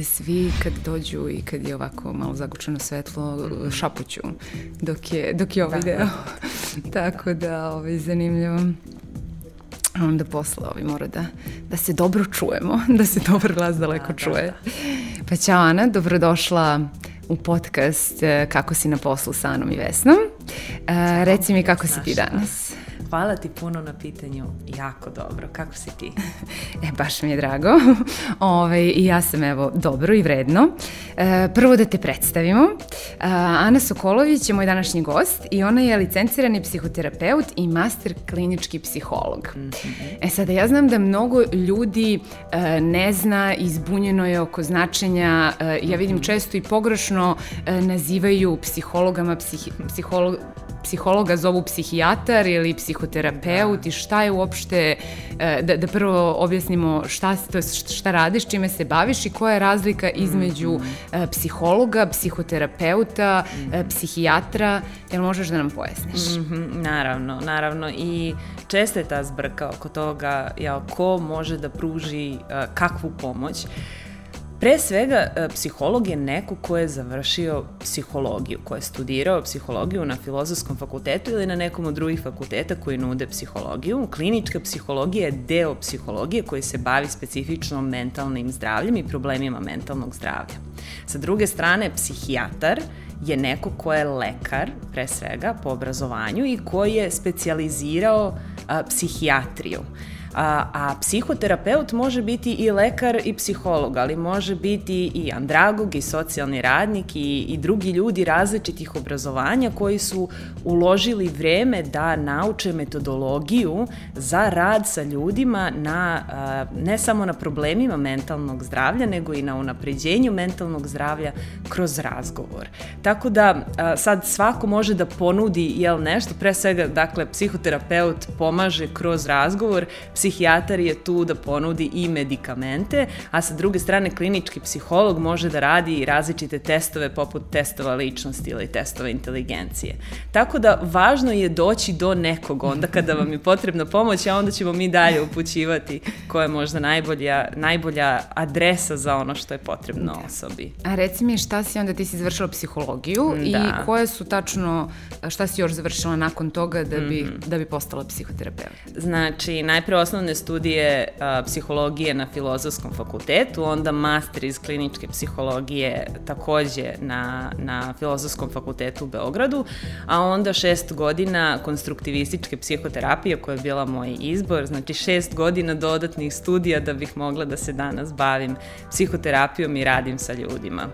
ali svi kad dođu i kad je ovako malo zagučeno svetlo, šapuću dok je, dok je ovaj da, video. Da. Tako da, ovaj, zanimljivo onda posle ovi mora da, da se dobro čujemo, da se dobar glas daleko da, čuje. Da, da. Pa ćao Ana, dobrodošla u podcast eh, Kako si na poslu sa Anom i Vesnom. Uh, reci mi kako si ti danas. Hvala ti puno na pitanju, jako dobro. Kako si ti? e, baš mi je drago. Ove, I ja sam evo dobro i vredno. E, prvo da te predstavimo. E, Ana Sokolović je moj današnji gost i ona je licencirani psihoterapeut i master klinički psiholog. Mm -hmm. E sada, ja znam da mnogo ljudi e, ne zna, izbunjeno je oko značenja, e, ja vidim mhm. često i pogrešno e, nazivaju psihologama, psih, psiholog, psihologa zovu psihijatar ili psihoterapeut i šta je uopšte, e, da, da prvo objasnimo šta, to je šta radiš, čime se baviš i koja je razlika između mm -hmm. psihologa, psihoterapeuta, mm -hmm. psihijatra, jel možeš da nam pojasniš? Mm -hmm, naravno, naravno i često je ta zbrka oko toga jel, ko može da pruži kakvu pomoć. Uh, Pre svega, e, psiholog je neko ko je završio psihologiju, ko je studirao psihologiju na filozofskom fakultetu ili na nekom od drugih fakulteta koji nude psihologiju. Klinička psihologija je deo psihologije koji se bavi specifično mentalnim zdravljem i problemima mentalnog zdravlja. Sa druge strane, psihijatar je neko ko je lekar, pre svega, po obrazovanju i koji je specializirao a, psihijatriju. A, a psihoterapeut može biti i lekar i psiholog, ali može biti i andragog i socijalni radnik i, i drugi ljudi različitih obrazovanja koji su uložili vreme da nauče metodologiju za rad sa ljudima na, a, ne samo na problemima mentalnog zdravlja, nego i na unapređenju mentalnog zdravlja kroz razgovor. Tako da a, sad svako može da ponudi jel, nešto, pre svega, dakle, psihoterapeut pomaže kroz razgovor, psihijatar je tu da ponudi i medikamente, a sa druge strane klinički psiholog može da radi i različite testove poput testova ličnosti ili testova inteligencije. Tako da važno je doći do nekog onda kada vam je potrebna pomoć, a onda ćemo mi dalje upućivati koja je možda najbolja, najbolja adresa za ono što je potrebno da. osobi. A reci mi šta si onda, ti si završila psihologiju da. i koje su tačno, šta si još završila nakon toga da bi, mm -hmm. da bi postala psihoterapeut? Znači, najpre osnovne studije a, psihologije na filozofskom fakultetu, onda master iz kliničke psihologije takođe na, na filozofskom fakultetu u Beogradu, a onda šest godina konstruktivističke psihoterapije koja je bila moj izbor, znači šest godina dodatnih studija da bih mogla da se danas bavim psihoterapijom i radim sa ljudima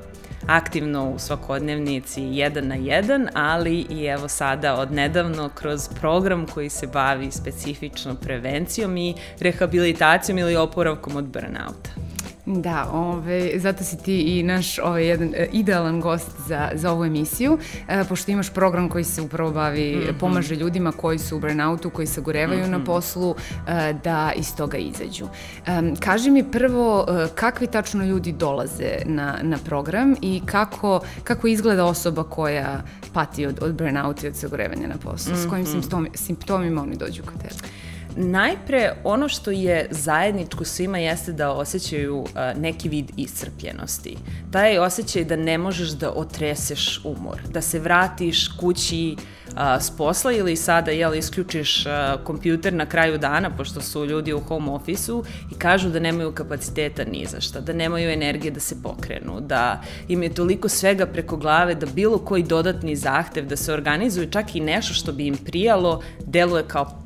aktivno u svakodnevnici jedan na jedan, ali i evo sada odnedavno kroz program koji se bavi specifično prevencijom i rehabilitacijom ili oporavkom od burnouta. Da, ove, zato si ti i naš ovaj, jedan e, idealan gost za, za ovu emisiju, e, pošto imaš program koji se upravo bavi, mm -hmm. pomaže ljudima koji su u burnoutu, koji se gorevaju mm -hmm. na mhm. poslu, e, da iz toga izađu. E, kaži mi prvo, e, kakvi tačno ljudi dolaze na, na program i kako, kako izgleda osoba koja pati od, od burnouta i od sagorevanja na poslu? Mm -hmm. S kojim mhm. simptomi, simptomima oni dođu kod tebe? Najpre, ono što je zajedničko svima jeste da osjećaju uh, neki vid iscrpljenosti. Taj osjećaj da ne možeš da otreseš umor, da se vratiš kući uh, s posla ili sada jel, isključiš uh, kompjuter na kraju dana, pošto su ljudi u home ofisu i kažu da nemaju kapaciteta ni za šta, da nemaju energije da se pokrenu, da im je toliko svega preko glave da bilo koji dodatni zahtev da se organizuju čak i nešto što bi im prijalo deluje kao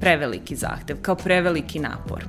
preveliki zahtev, kao preveliki napor.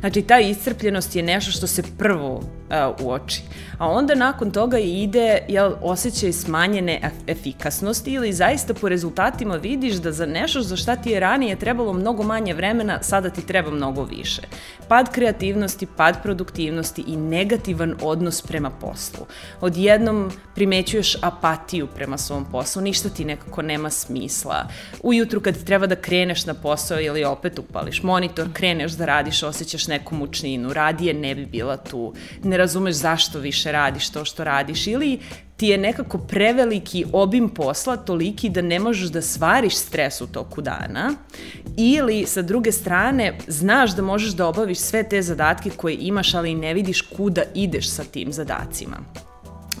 Znači, ta iscrpljenost je nešto što se prvo uh, uoči. A onda nakon toga ide jel, osjećaj smanjene efikasnosti ili zaista po rezultatima vidiš da za nešto za šta ti je ranije trebalo mnogo manje vremena, sada ti treba mnogo više. Pad kreativnosti, pad produktivnosti i negativan odnos prema poslu. Odjednom primećuješ apatiju prema svom poslu, ništa ti nekako nema smisla. Ujutru kad treba da kreneš na posao ili opet upališ monitor, kreneš da radiš, osjećaš neku mučninu, radije ne bi bila tu, ne razumeš zašto više radiš to što radiš ili ti je nekako preveliki obim posla, toliki da ne možeš da svariš stres u toku dana, ili sa druge strane znaš da možeš da obaviš sve te zadatke koje imaš, ali ne vidiš kuda ideš sa tim zadacima.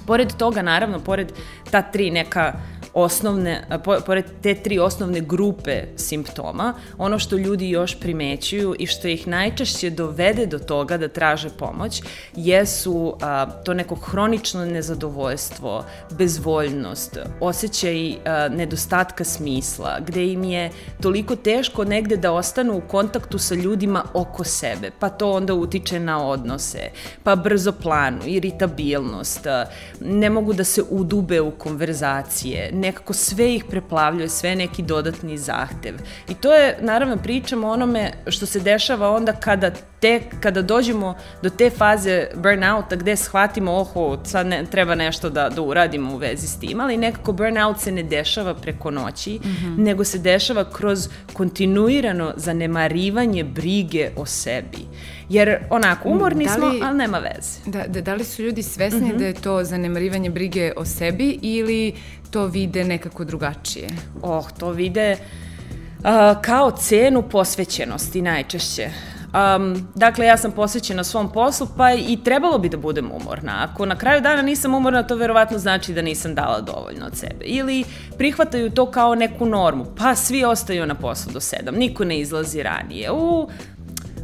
Pored toga, naravno, pored ta tri neka osnovne, po, pored te tri osnovne grupe simptoma, ono što ljudi još primećuju i što ih najčešće dovede do toga da traže pomoć, jesu a, to neko hronično nezadovoljstvo, bezvoljnost, osjećaj a, nedostatka smisla, gde im je toliko teško negde da ostanu u kontaktu sa ljudima oko sebe, pa to onda utiče na odnose, pa brzo planu, iritabilnost, ne mogu da se udube u konverzacije, nekako sve ih preplavljuje, sve neki dodatni zahtev. I to je, naravno, pričamo o onome što se dešava onda kada te, kada dođemo do te faze burnouta gde shvatimo, oho, sad ne, treba nešto da, da uradimo u vezi s tim, ali nekako burnout se ne dešava preko noći, mm -hmm. nego se dešava kroz kontinuirano zanemarivanje brige o sebi. Jer onako, umorni da li, smo, ali nema veze. Da, da, da li su ljudi svesni mm -hmm. da je to zanemarivanje brige o sebi ili to vide nekako drugačije? Oh, to vide uh, kao cenu posvećenosti najčešće. Um, dakle, ja sam posvećena svom poslu, pa i trebalo bi da budem umorna. Ako na kraju dana nisam umorna, to verovatno znači da nisam dala dovoljno od sebe. Ili prihvataju to kao neku normu, pa svi ostaju na poslu do sedam, niko ne izlazi ranije. U,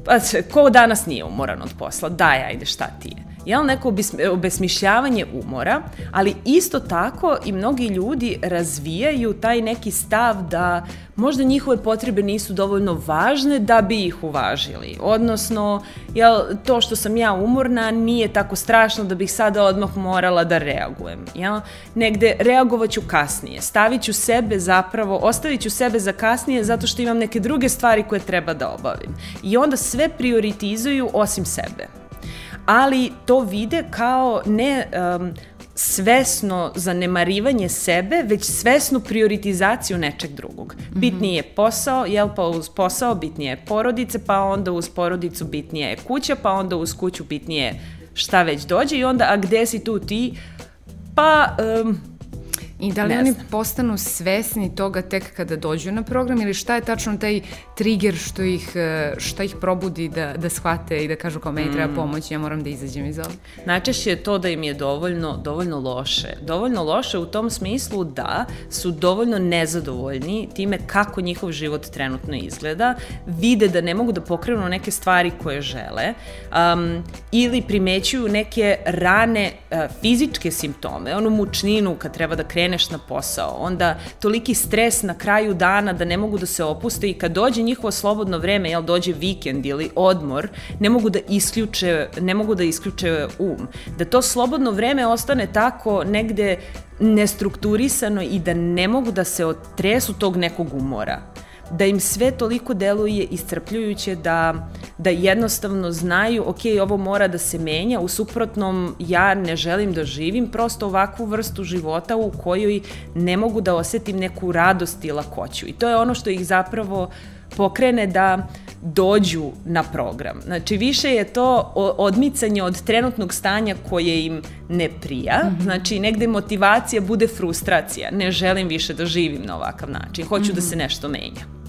pa ko danas nije umoran od posla? Daj, ajde, šta ti je? Jel, neko obesmišljavanje umora, ali isto tako i mnogi ljudi razvijaju taj neki stav da možda njihove potrebe nisu dovoljno važne da bi ih uvažili. Odnosno, jel, to što sam ja umorna nije tako strašno da bih sada odmah morala da reagujem. Jel? Negde reagovaću kasnije, stavit ću sebe zapravo, ostavit ću sebe za kasnije zato što imam neke druge stvari koje treba da obavim. I onda sve prioritizuju osim sebe ali to vide kao ne um, svesno zanemarivanje sebe, već svesnu prioritizaciju nečeg drugog. Mhm. Bitniji je posao, jel pa uz posao bitnije je porodice, pa onda uz porodicu bitnije je kuća, pa onda uz kuću bitnije šta već dođe i onda, a gde si tu ti? Pa, um, I da li oni postanu svesni toga tek kada dođu na program ili šta je tačno taj trigger što ih, e, šta ih probudi da, da shvate i da kažu kao meni treba mm. pomoć, ja moram da izađem iz ovog? Najčešće je to da im je dovoljno, dovoljno loše. Dovoljno loše u tom smislu da su dovoljno nezadovoljni time kako njihov život trenutno izgleda, vide da ne mogu da pokrenu neke stvari koje žele um, ili primećuju neke rane uh, fizičke simptome, onu mučninu kad treba da krene kreneš na posao, onda toliki stres na kraju dana da ne mogu da se opuste i kad dođe njihovo slobodno vreme, jel dođe vikend ili odmor, ne mogu da isključe, ne mogu da isključe um. Da to slobodno vreme ostane tako negde nestrukturisano i da ne mogu da se otresu tog nekog umora da im sve toliko deluje iscrpljujuće da, da jednostavno znaju, ok, ovo mora da se menja, u suprotnom ja ne želim da živim prosto ovakvu vrstu života u kojoj ne mogu da osetim neku radost i lakoću. I to je ono što ih zapravo pokrene da dođu na program. Znači, više je to odmicanje od trenutnog stanja koje im ne prija. Mm -hmm. Znači, negde motivacija bude frustracija. Ne želim više da živim na ovakav način. Hoću mm -hmm. da se nešto menja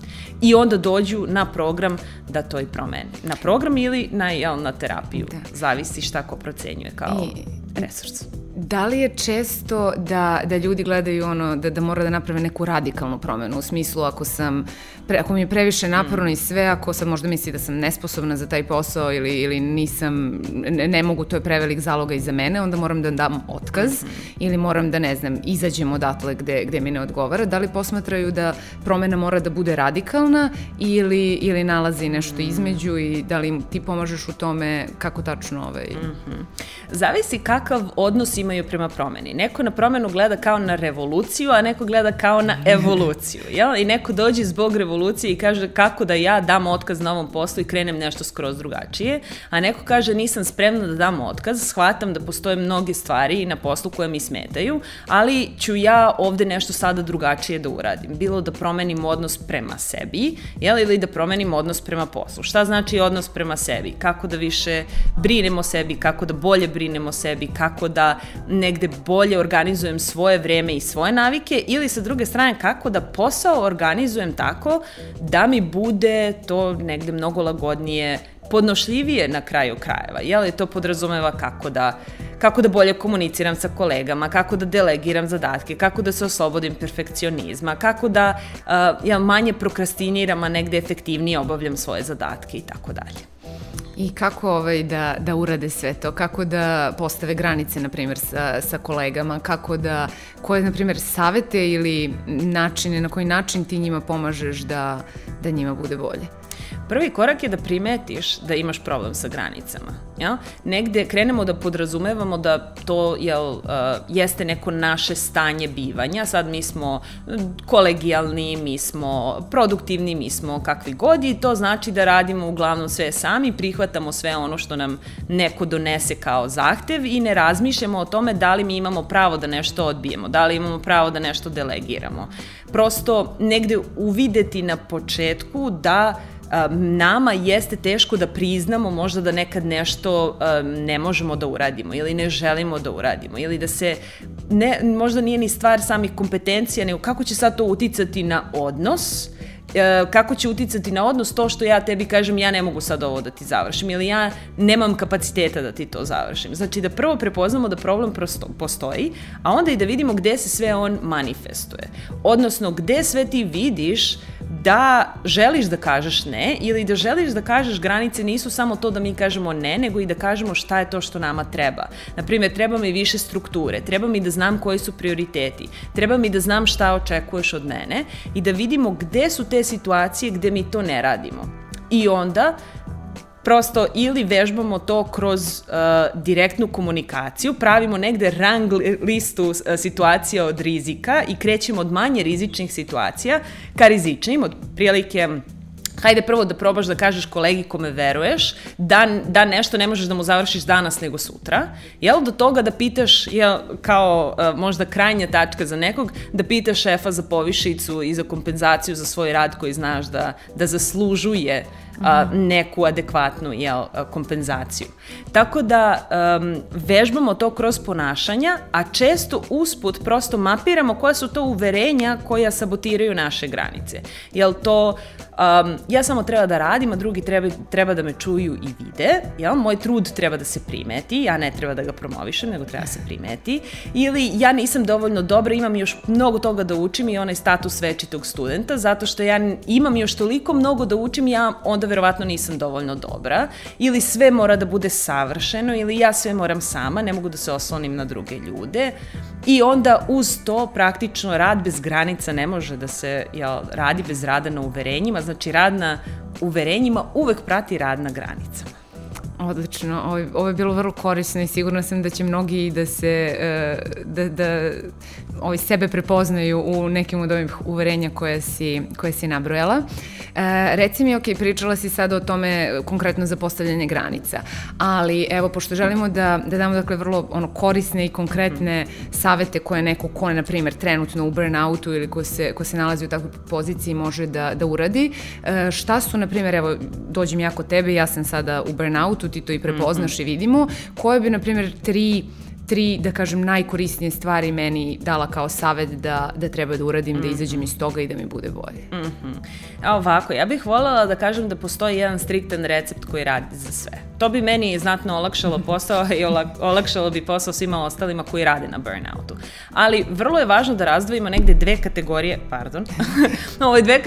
i onda dođu na program da to i promeni. Na program ili na, jel, na terapiju. Da. Zavisi šta ko procenjuje kao I, resurs. Da li je često da, da ljudi gledaju ono, da, da mora da naprave neku radikalnu promenu, u smislu ako sam, pre, ako mi je previše naporno mm. i sve, ako sad možda misli da sam nesposobna za taj posao ili, ili nisam, ne, ne mogu, to je prevelik zaloga i za mene, onda moram da dam otkaz mm -hmm. ili moram da, ne znam, izađem odatle gde, gde mi ne odgovara. Da li posmatraju da promena mora da bude radikalna ili, ili nalazi nešto mm. između i da li ti pomažeš u tome kako tačno ovaj... Mm -hmm. Zavisi kakav odnos imaju prema promeni. Neko na promenu gleda kao na revoluciju, a neko gleda kao na evoluciju. Jel? I neko dođe zbog revolucije i kaže kako da ja dam otkaz na ovom poslu i krenem nešto skroz drugačije, a neko kaže nisam spremna da dam otkaz, shvatam da postoje mnoge stvari na poslu koje mi smetaju, ali ću ja ovde nešto sada drugačije da uradim. Bilo da promenim odnos prema sebi, jel? ili da promenim odnos prema poslu. Šta znači odnos prema sebi? Kako da više brinemo sebi, kako da bolje brinemo sebi, kako da negde bolje organizujem svoje vreme i svoje navike ili sa druge strane kako da posao organizujem tako da mi bude to negde mnogo lagodnije podnošljivije na kraju krajeva. Jel, to podrazumeva kako da, kako da bolje komuniciram sa kolegama, kako da delegiram zadatke, kako da se oslobodim perfekcionizma, kako da uh, ja manje prokrastiniram, a negde efektivnije obavljam svoje zadatke i tako dalje. I kako ovaj, da, da urade sve to? Kako da postave granice, na primjer, sa, sa kolegama? Kako da, koje, na primjer, savete ili načine, na koji način ti njima pomažeš da, da njima bude bolje? Prvi korak je da primetiš da imaš problem sa granicama. Ja? Negde krenemo da podrazumevamo da to jel, uh, jeste neko naše stanje bivanja. Sad mi smo kolegijalni, mi smo produktivni, mi smo kakvi god i to znači da radimo uglavnom sve sami, prihvatamo sve ono što nam neko donese kao zahtev i ne razmišljamo o tome da li mi imamo pravo da nešto odbijemo, da li imamo pravo da nešto delegiramo. Prosto negde uvideti na početku da nama jeste teško da priznamo možda da nekad nešto ne možemo da uradimo ili ne želimo da uradimo ili da se ne, možda nije ni stvar samih kompetencija, nego kako će sad to uticati na odnos E, kako će uticati na odnos to što ja tebi kažem ja ne mogu sad ovo da ti završim ili ja nemam kapaciteta da ti to završim. Znači da prvo prepoznamo da problem prosto, postoji, a onda i da vidimo gde se sve on manifestuje. Odnosno gde sve ti vidiš da želiš da kažeš ne ili da želiš da kažeš granice nisu samo to da mi kažemo ne, nego i da kažemo šta je to što nama treba. Naprimjer, treba mi više strukture, treba mi da znam koji su prioriteti, treba mi da znam šta očekuješ od mene i da vidimo gde su te situacije gde mi to ne radimo. I onda prosto ili vežbamo to kroz uh, direktnu komunikaciju, pravimo negde rang listu uh, situacija od rizika i krećemo od manje rizičnih situacija ka rizičnim, od prilike hajde prvo da probaš da kažeš kolegi kome veruješ, da, da nešto ne možeš da mu završiš danas nego sutra, jel, do toga da pitaš, jel, kao uh, možda krajnja tačka za nekog, da pitaš šefa za povišicu i za kompenzaciju za svoj rad koji znaš da, da zaslužuje a, neku adekvatnu jel, kompenzaciju. Tako da um, vežbamo to kroz ponašanja, a često usput prosto mapiramo koja su to uverenja koja sabotiraju naše granice. Jel to um, ja samo treba da radim, a drugi treba, treba da me čuju i vide, jel? moj trud treba da se primeti, ja ne treba da ga promovišem, nego treba da se primeti, ili ja nisam dovoljno dobra, imam još mnogo toga da učim i onaj status večitog studenta, zato što ja imam još toliko mnogo da učim, ja onda verovatno nisam dovoljno dobra, ili sve mora da bude savršeno, ili ja sve moram sama, ne mogu da se oslonim na druge ljude, i onda uz to praktično rad bez granica ne može da se jel, radi bez rada na uverenjima, znači rad na uverenjima uvek prati rad na granicama. Odlično, ovo, ovo je bilo vrlo korisno i sigurno sam da će mnogi da se, e, da, da ovi sebe prepoznaju u nekim od ovih uverenja koje si, koje si nabrojala. E, reci mi, ok, pričala si sada o tome konkretno za postavljanje granica, ali evo, pošto želimo da, da damo dakle vrlo ono, korisne i konkretne savete koje neko ko je, na primjer, trenutno u burnoutu ili ko se, ko se nalazi u takvoj poziciji može da, da uradi, e, šta su, na primjer, evo, dođem ja kod tebe, ja sam sada u burnoutu, ti to i prepoznaš mm -hmm. i vidimo, koje bi, na primjer, tri tri, da kažem, najkorisnije stvari meni dala kao savet da, da treba da uradim, mm -hmm. da izađem mhm. iz toga i da mi bude bolje. Mm -hmm. A ovako, ja bih voljela da kažem da postoji jedan striktan recept koji radi za sve. To bi meni znatno olakšalo posao i olakšalo bi posao svima ostalima koji rade na burnoutu. Ali vrlo je važno da razdvojimo negde dve kategorije, pardon, ove dve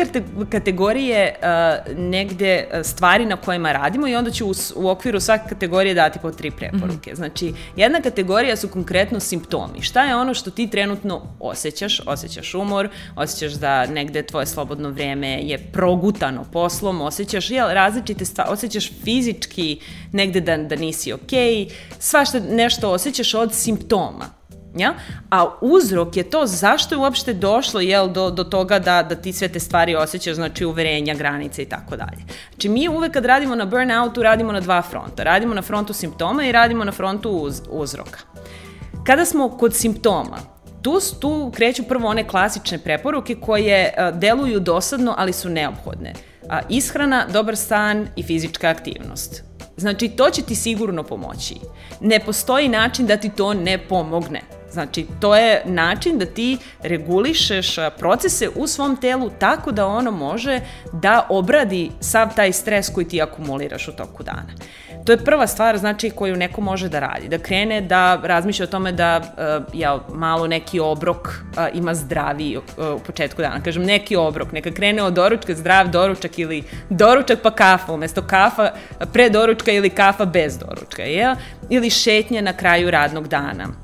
kategorije uh, negde stvari na kojima radimo i onda ću u, u okviru svake kategorije dati po tri preporuke. Mm -hmm. Znači, jedna kategorija su konkretno simptomi. Šta je ono što ti trenutno osjećaš? Osjećaš umor, osjećaš da negde tvoje slobodno vreme je progutano poslom, osjećaš jel, različite stvari, osjećaš fizički negde da, da nisi okej, okay, svašta nešto osjećaš od simptoma. Ja? A uzrok je to zašto je uopšte došlo jel, do, do toga da, da ti sve te stvari osjećaš, znači uverenja, granice i tako dalje. Znači mi uvek kad radimo na burnoutu radimo na dva fronta. Radimo na frontu simptoma i radimo na frontu uz, uzroka. Kada smo kod simptoma, tu, tu kreću prvo one klasične preporuke koje a, deluju dosadno, ali su neophodne. A, ishrana, dobar stan i fizička aktivnost Znači, to će ti sigurno pomoći. Ne postoji način da ti to ne pomogne. Znači, to je način da ti regulišeš procese u svom telu tako da ono može da obradi sav taj stres koji ti akumuliraš u toku dana. To je prva stvar, znači, koju neko može da radi. Da krene da razmišlja o tome da uh, ja, malo neki obrok uh, ima zdravi uh, u početku dana. Kažem, neki obrok. Neka krene od doručka, zdrav doručak ili doručak pa kafa, umesto kafa pre doručka ili kafa bez doručka. Je? Ili šetnje na kraju radnog dana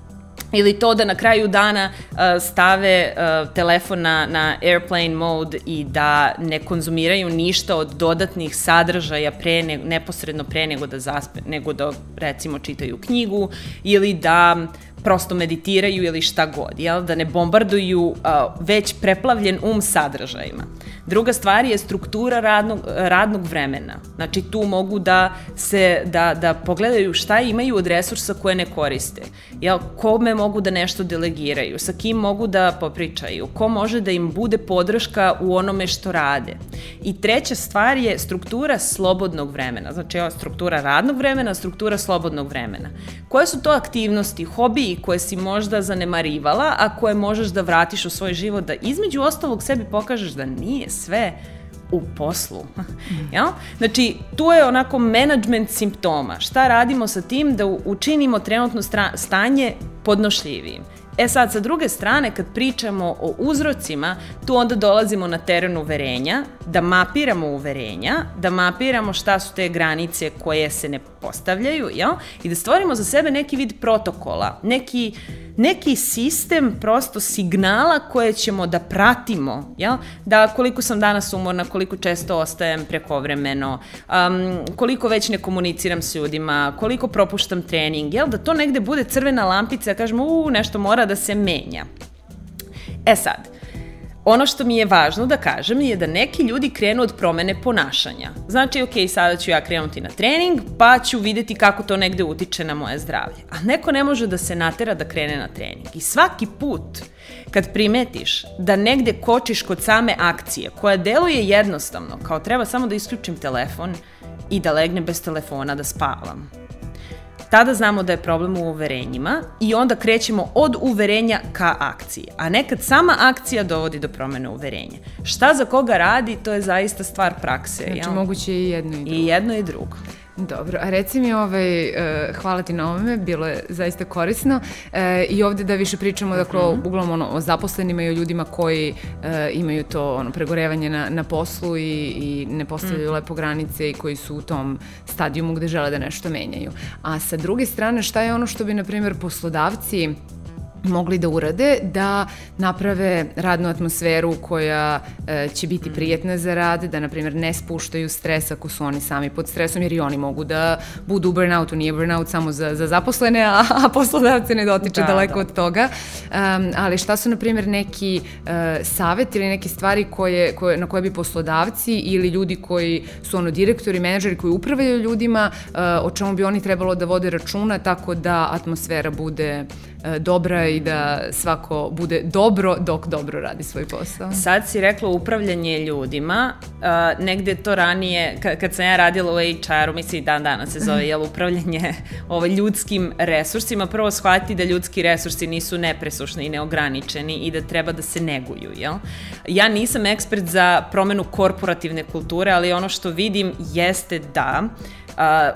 ili to da na kraju dana uh, stave uh, telefon na, na airplane mode i da ne konzumiraju ništa od dodatnih sadržaja pre ne, neposredno pre nego da zaspe, nego da recimo čitaju knjigu ili da prosto meditiraju ili šta god, jel? da ne bombarduju uh, već preplavljen um sadržajima. Druga stvar je struktura radnog, radnog vremena. Znači tu mogu da se da, da pogledaju šta imaju od resursa koje ne koriste. Jel, kome mogu da nešto delegiraju, sa kim mogu da popričaju, ko može da im bude podrška u onome što rade. I treća stvar je struktura slobodnog vremena. Znači evo, struktura radnog vremena, struktura slobodnog vremena. Koje su to aktivnosti, hobiji koje si možda zanemarivala, a koje možeš da vratiš u svoj život, da između ostalog sebi pokažeš da nije sve u poslu. ja? Znači, tu je onako management simptoma. Šta radimo sa tim da učinimo trenutno stanje podnošljivijim. E sad, sa druge strane, kad pričamo o uzrocima, tu onda dolazimo na teren uverenja, da mapiramo uverenja, da mapiramo šta su te granice koje se ne postavljaju, jel? I da stvorimo za sebe neki vid protokola, neki neki sistem prosto signala koje ćemo da pratimo, jel? da koliko sam danas umorna, koliko često ostajem prekovremeno, um, koliko već ne komuniciram s ljudima, koliko propuštam trening, jel? da to negde bude crvena lampica, da kažemo, u, nešto mora da se menja. E sad, Ono što mi je važno da kažem je da neki ljudi krenu od promene ponašanja. Znači, ok, sada ću ja krenuti na trening, pa ću videti kako to negde utiče na moje zdravlje. A neko ne može da se natera da krene na trening. I svaki put kad primetiš da negde kočiš kod same akcije, koja deluje jednostavno, kao treba samo da isključim telefon i da legnem bez telefona da spavam tada znamo da je problem u uverenjima i onda krećemo od uverenja ka akciji. A nekad sama akcija dovodi do promene uverenja. Šta za koga radi, to je zaista stvar prakse. Znači, ja? moguće i jedno i drugo. I jedno i drugo. Dobro, a reci mi, ovaj, uh, hvala ti na ovome, bilo je zaista korisno uh, i ovde da više pričamo, dakle, uh -huh. uglavnom ono, o zaposlenima i o ljudima koji uh, imaju to ono, pregorevanje na, na poslu i, i ne postavljaju uh -huh. lepo granice i koji su u tom stadijumu gde žele da nešto menjaju. A sa druge strane, šta je ono što bi, na primjer, poslodavci mogli da urade da naprave radnu atmosferu koja e, će biti prijetna za rad, da na primjer ne spuštaju stres ako su oni sami pod stresom jer i oni mogu da budu u burnoutu, nije burnout samo za, za zaposlene, a, a poslodavce ne dotiče da, daleko da. od toga. Um, ali šta su na primjer neki uh, savet ili neke stvari koje, koje, na koje bi poslodavci ili ljudi koji su ono direktori, menadžeri koji upravljaju ljudima, uh, o čemu bi oni trebalo da vode računa tako da atmosfera bude E, dobra i da svako bude dobro dok dobro radi svoj posao. Sad si rekla upravljanje ljudima, uh, negde to ranije, kad sam ja radila u HR-u, misli i dan danas se zove, jel, upravljanje ovaj, ljudskim resursima, prvo shvati da ljudski resursi nisu nepresušni i neograničeni i da treba da se neguju, jel? Ja nisam ekspert za promenu korporativne kulture, ali ono što vidim jeste da uh,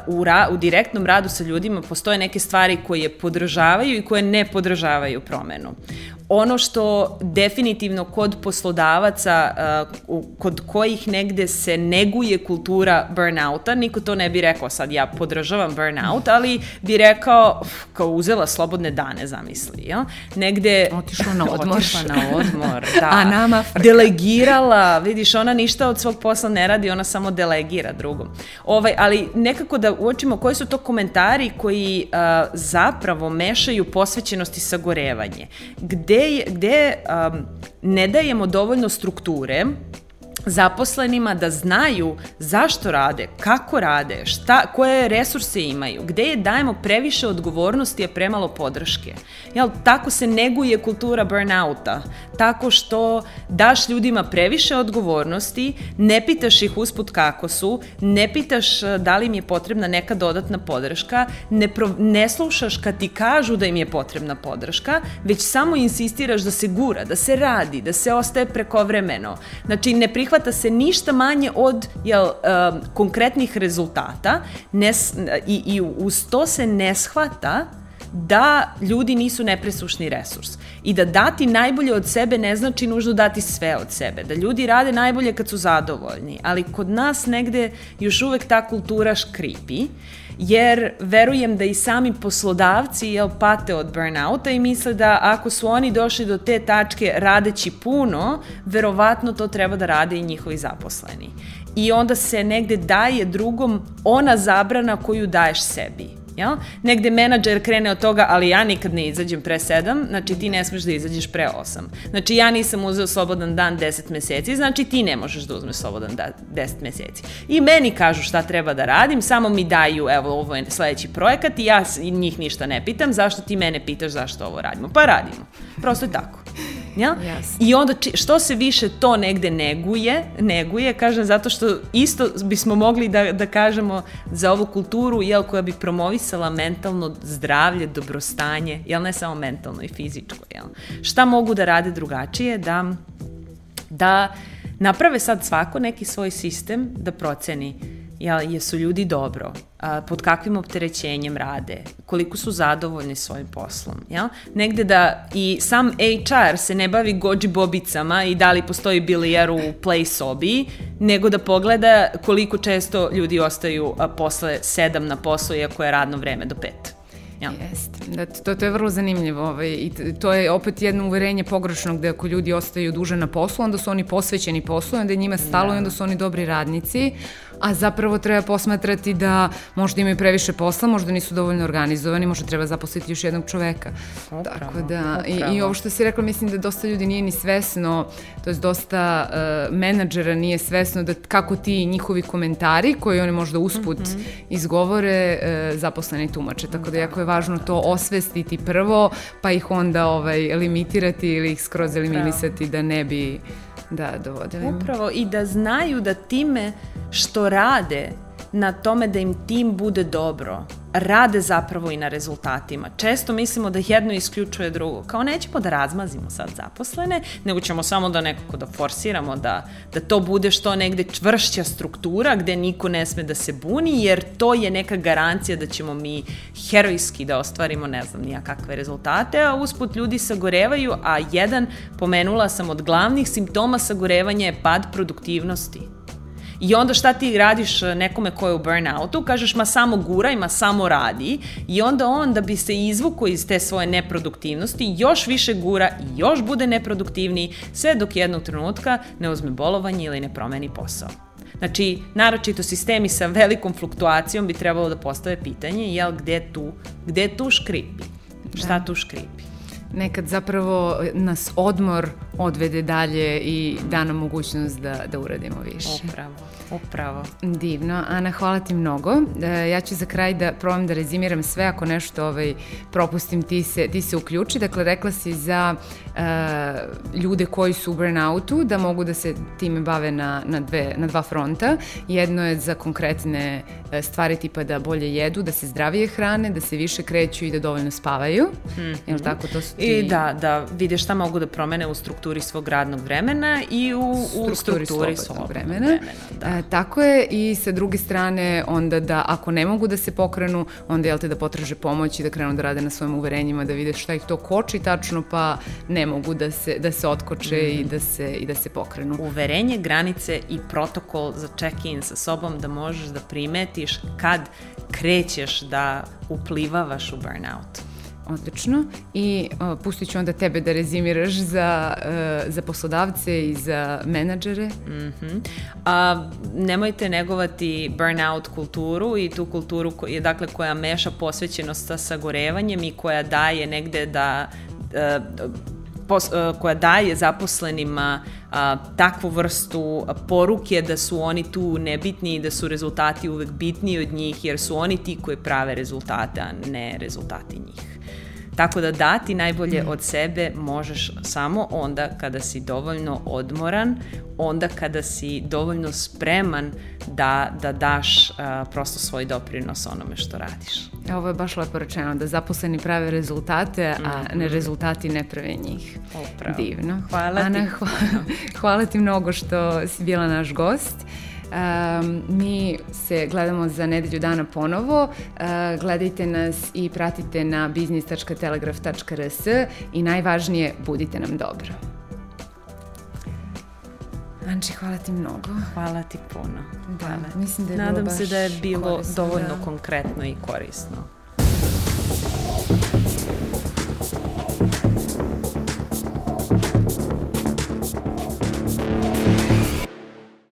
u, ra, u direktnom radu sa ljudima postoje neke stvari koje podržavaju i koje ne podržavaju promenu ono što definitivno kod poslodavaca uh, kod kojih negde se neguje kultura burnouta, niko to ne bi rekao sad ja podržavam burnout, ali bi rekao kao uzela slobodne dane, zamisli. Ja? Negde... Otišla na odmor. Otišla na odmor, da. A nama frka. Delegirala, vidiš, ona ništa od svog posla ne radi, ona samo delegira drugom. Ovaj, ali nekako da uočimo koji su to komentari koji uh, zapravo mešaju posvećenost i sagorevanje. Gde gde, gde um, ne dajemo dovoljno strukture zaposlenima da znaju zašto rade, kako rade, šta, koje resurse imaju, gde je dajemo previše odgovornosti, a premalo podrške. Jel, tako se neguje kultura burnouta, tako što daš ljudima previše odgovornosti, ne pitaš ih usput kako su, ne pitaš eh, da li im je potrebna neka dodatna podrška, ne, pro, ne slušaš kad ti kažu da im je potrebna podrška, već samo insistiraš da se gura, da se radi, da se ostaje prekovremeno. Znači, ne prihvataš prihvata se ništa manje od jel, um, konkretnih rezultata ne, i, i uz to se ne shvata da ljudi nisu nepresušni resurs. I da dati najbolje od sebe ne znači nužno dati sve od sebe, da ljudi rade najbolje kad su zadovoljni, ali kod nas negde još uvek ta kultura škripi jer verujem da i sami poslodavci jel, pate od burnouta i misle da ako su oni došli do te tačke radeći puno, verovatno to treba da rade i njihovi zaposleni. I onda se negde daje drugom ona zabrana koju daješ sebi Jel? Negde menadžer krene od toga, ali ja nikad ne izađem pre 7, znači ti ne smeš da izađeš pre 8. Znači ja nisam uzeo slobodan dan 10 meseci, znači ti ne možeš da uzmeš slobodan dan 10 meseci. I meni kažu šta treba da radim, samo mi daju, evo ovo je sledeći projekat i ja njih ništa ne pitam, zašto ti mene pitaš zašto ovo radimo? Pa radimo. Prosto je tako. Ja? Yes. I onda či, što se više to negde neguje, neguje, kažem zato što isto bismo mogli da, da kažemo za ovu kulturu, jel, koja bi promovisala mentalno zdravlje, dobrostanje, jel, ne samo mentalno i fizičko, jel. Šta mogu da rade drugačije? Da, da naprave sad svako neki svoj sistem da proceni jel, jesu ljudi dobro, a, pod kakvim opterećenjem rade, koliko su zadovoljni svojim poslom. Jel? Negde da i sam HR se ne bavi gođi bobicama i da li postoji bilijar u play sobi, nego da pogleda koliko često ljudi ostaju a, posle sedam na poslu, iako je radno vreme do pet. Ja. Jeste. Da, to, to je vrlo zanimljivo. Ovaj, I to je opet jedno uverenje pogrešnog da ako ljudi ostaju duže na poslu, onda su oni posvećeni poslu, onda je njima stalo da. i onda su oni dobri radnici, a zapravo treba posmatrati da možda imaju previše posla, možda nisu dovoljno organizovani, možda treba zaposliti još jednog čoveka. Upravo, Tako da, i, i ovo što si rekla, mislim da dosta ljudi nije ni svesno, to je dosta uh, menadžera nije svesno da kako ti njihovi komentari, koji oni možda usput mm -hmm. izgovore, uh, zaposleni tumače. Tako da jako je važno to osvestiti prvo, pa ih onda ovaj, limitirati ili ih skroz eliminisati da ne bi da dovodili. Upravo i da znaju da time što rade na tome da im tim bude dobro, rade zapravo i na rezultatima. Često mislimo da jedno isključuje drugo. Kao nećemo da razmazimo sad zaposlene, nego ćemo samo da nekako da forsiramo, da, da to bude što negde čvršća struktura gde niko ne sme da se buni, jer to je neka garancija da ćemo mi herojski da ostvarimo ne znam nija kakve rezultate, a usput ljudi sagorevaju, a jedan, pomenula sam, od glavnih simptoma sagorevanja je pad produktivnosti. I onda šta ti radiš e, nekome ko je u burnoutu, kažeš ma samo guraj, ma samo radi i onda on da bi se izvuko iz te svoje neproduktivnosti još više gura i još bude neproduktivniji sve dok jednog trenutka ne uzme bolovanje ili ne promeni posao. Znači, naročito sistemi sa velikom fluktuacijom bi trebalo da postave pitanje, jel, gde tu, gde tu škripi? Šta da. tu škripi? nekad zapravo nas odmor odvede dalje i da nam mogućnost da, da uradimo više. Upravo, upravo. Divno. Ana, hvala ti mnogo. E, ja ću za kraj da probam da rezimiram sve, ako nešto ovaj, propustim, ti se, ti se uključi. Dakle, rekla si za uh, ljude koji su u burnoutu da mogu da se time bave na, na, dve, na dva fronta. Jedno je za konkretne e, stvari tipa da bolje jedu, da se zdravije hrane, da se više kreću i da dovoljno spavaju. Mm -hmm. Jel tako? To su I da, da vide šta mogu da promene u strukturi svog radnog vremena i u, u strukturi, strukturi svog vremena. vremena da. E, tako je i sa druge strane onda da ako ne mogu da se pokrenu, onda jel te da potraže pomoć i da krenu da rade na svojim uverenjima, da vide šta ih to koči tačno, pa ne mogu da se, da se otkoče mm. i, da se, i da se pokrenu. Uverenje, granice i protokol za check-in sa sobom da možeš da primetiš kad krećeš da uplivavaš u burnout. Odlično. I uh, pustit ću onda tebe da rezimiraš za, uh, za poslodavce i za menadžere. Mm -hmm. A, nemojte negovati burnout kulturu i tu kulturu je, dakle, koja meša posvećenost sa sagorevanjem i koja daje negde da uh, pos, uh, koja daje zaposlenima uh, takvu vrstu poruke da su oni tu nebitni i da su rezultati uvek bitniji od njih, jer su oni ti koji prave rezultate, a ne rezultati njih. Tako da dati najbolje mm. od sebe možeš samo onda kada si dovoljno odmoran, onda kada si dovoljno spreman da, da daš uh, prosto svoj doprinos onome što radiš. Ovo je baš lepo rečeno, da zaposleni prave rezultate, a mm. ne rezultati ne prave njih. Upravo. Divno. Hvala Ana, ti. Hvala, hvala ti mnogo što si bila naš gost. Um, mi se gledamo za nedelju dana ponovo. Uh, gledajte nas i pratite na biznis.telegraf.rs i najvažnije, budite nam dobro. Anči, hvala ti mnogo. Hvala ti puno. Da, mislim da je Nadam bilo baš se da je bilo korisno, dovoljno da. konkretno i korisno.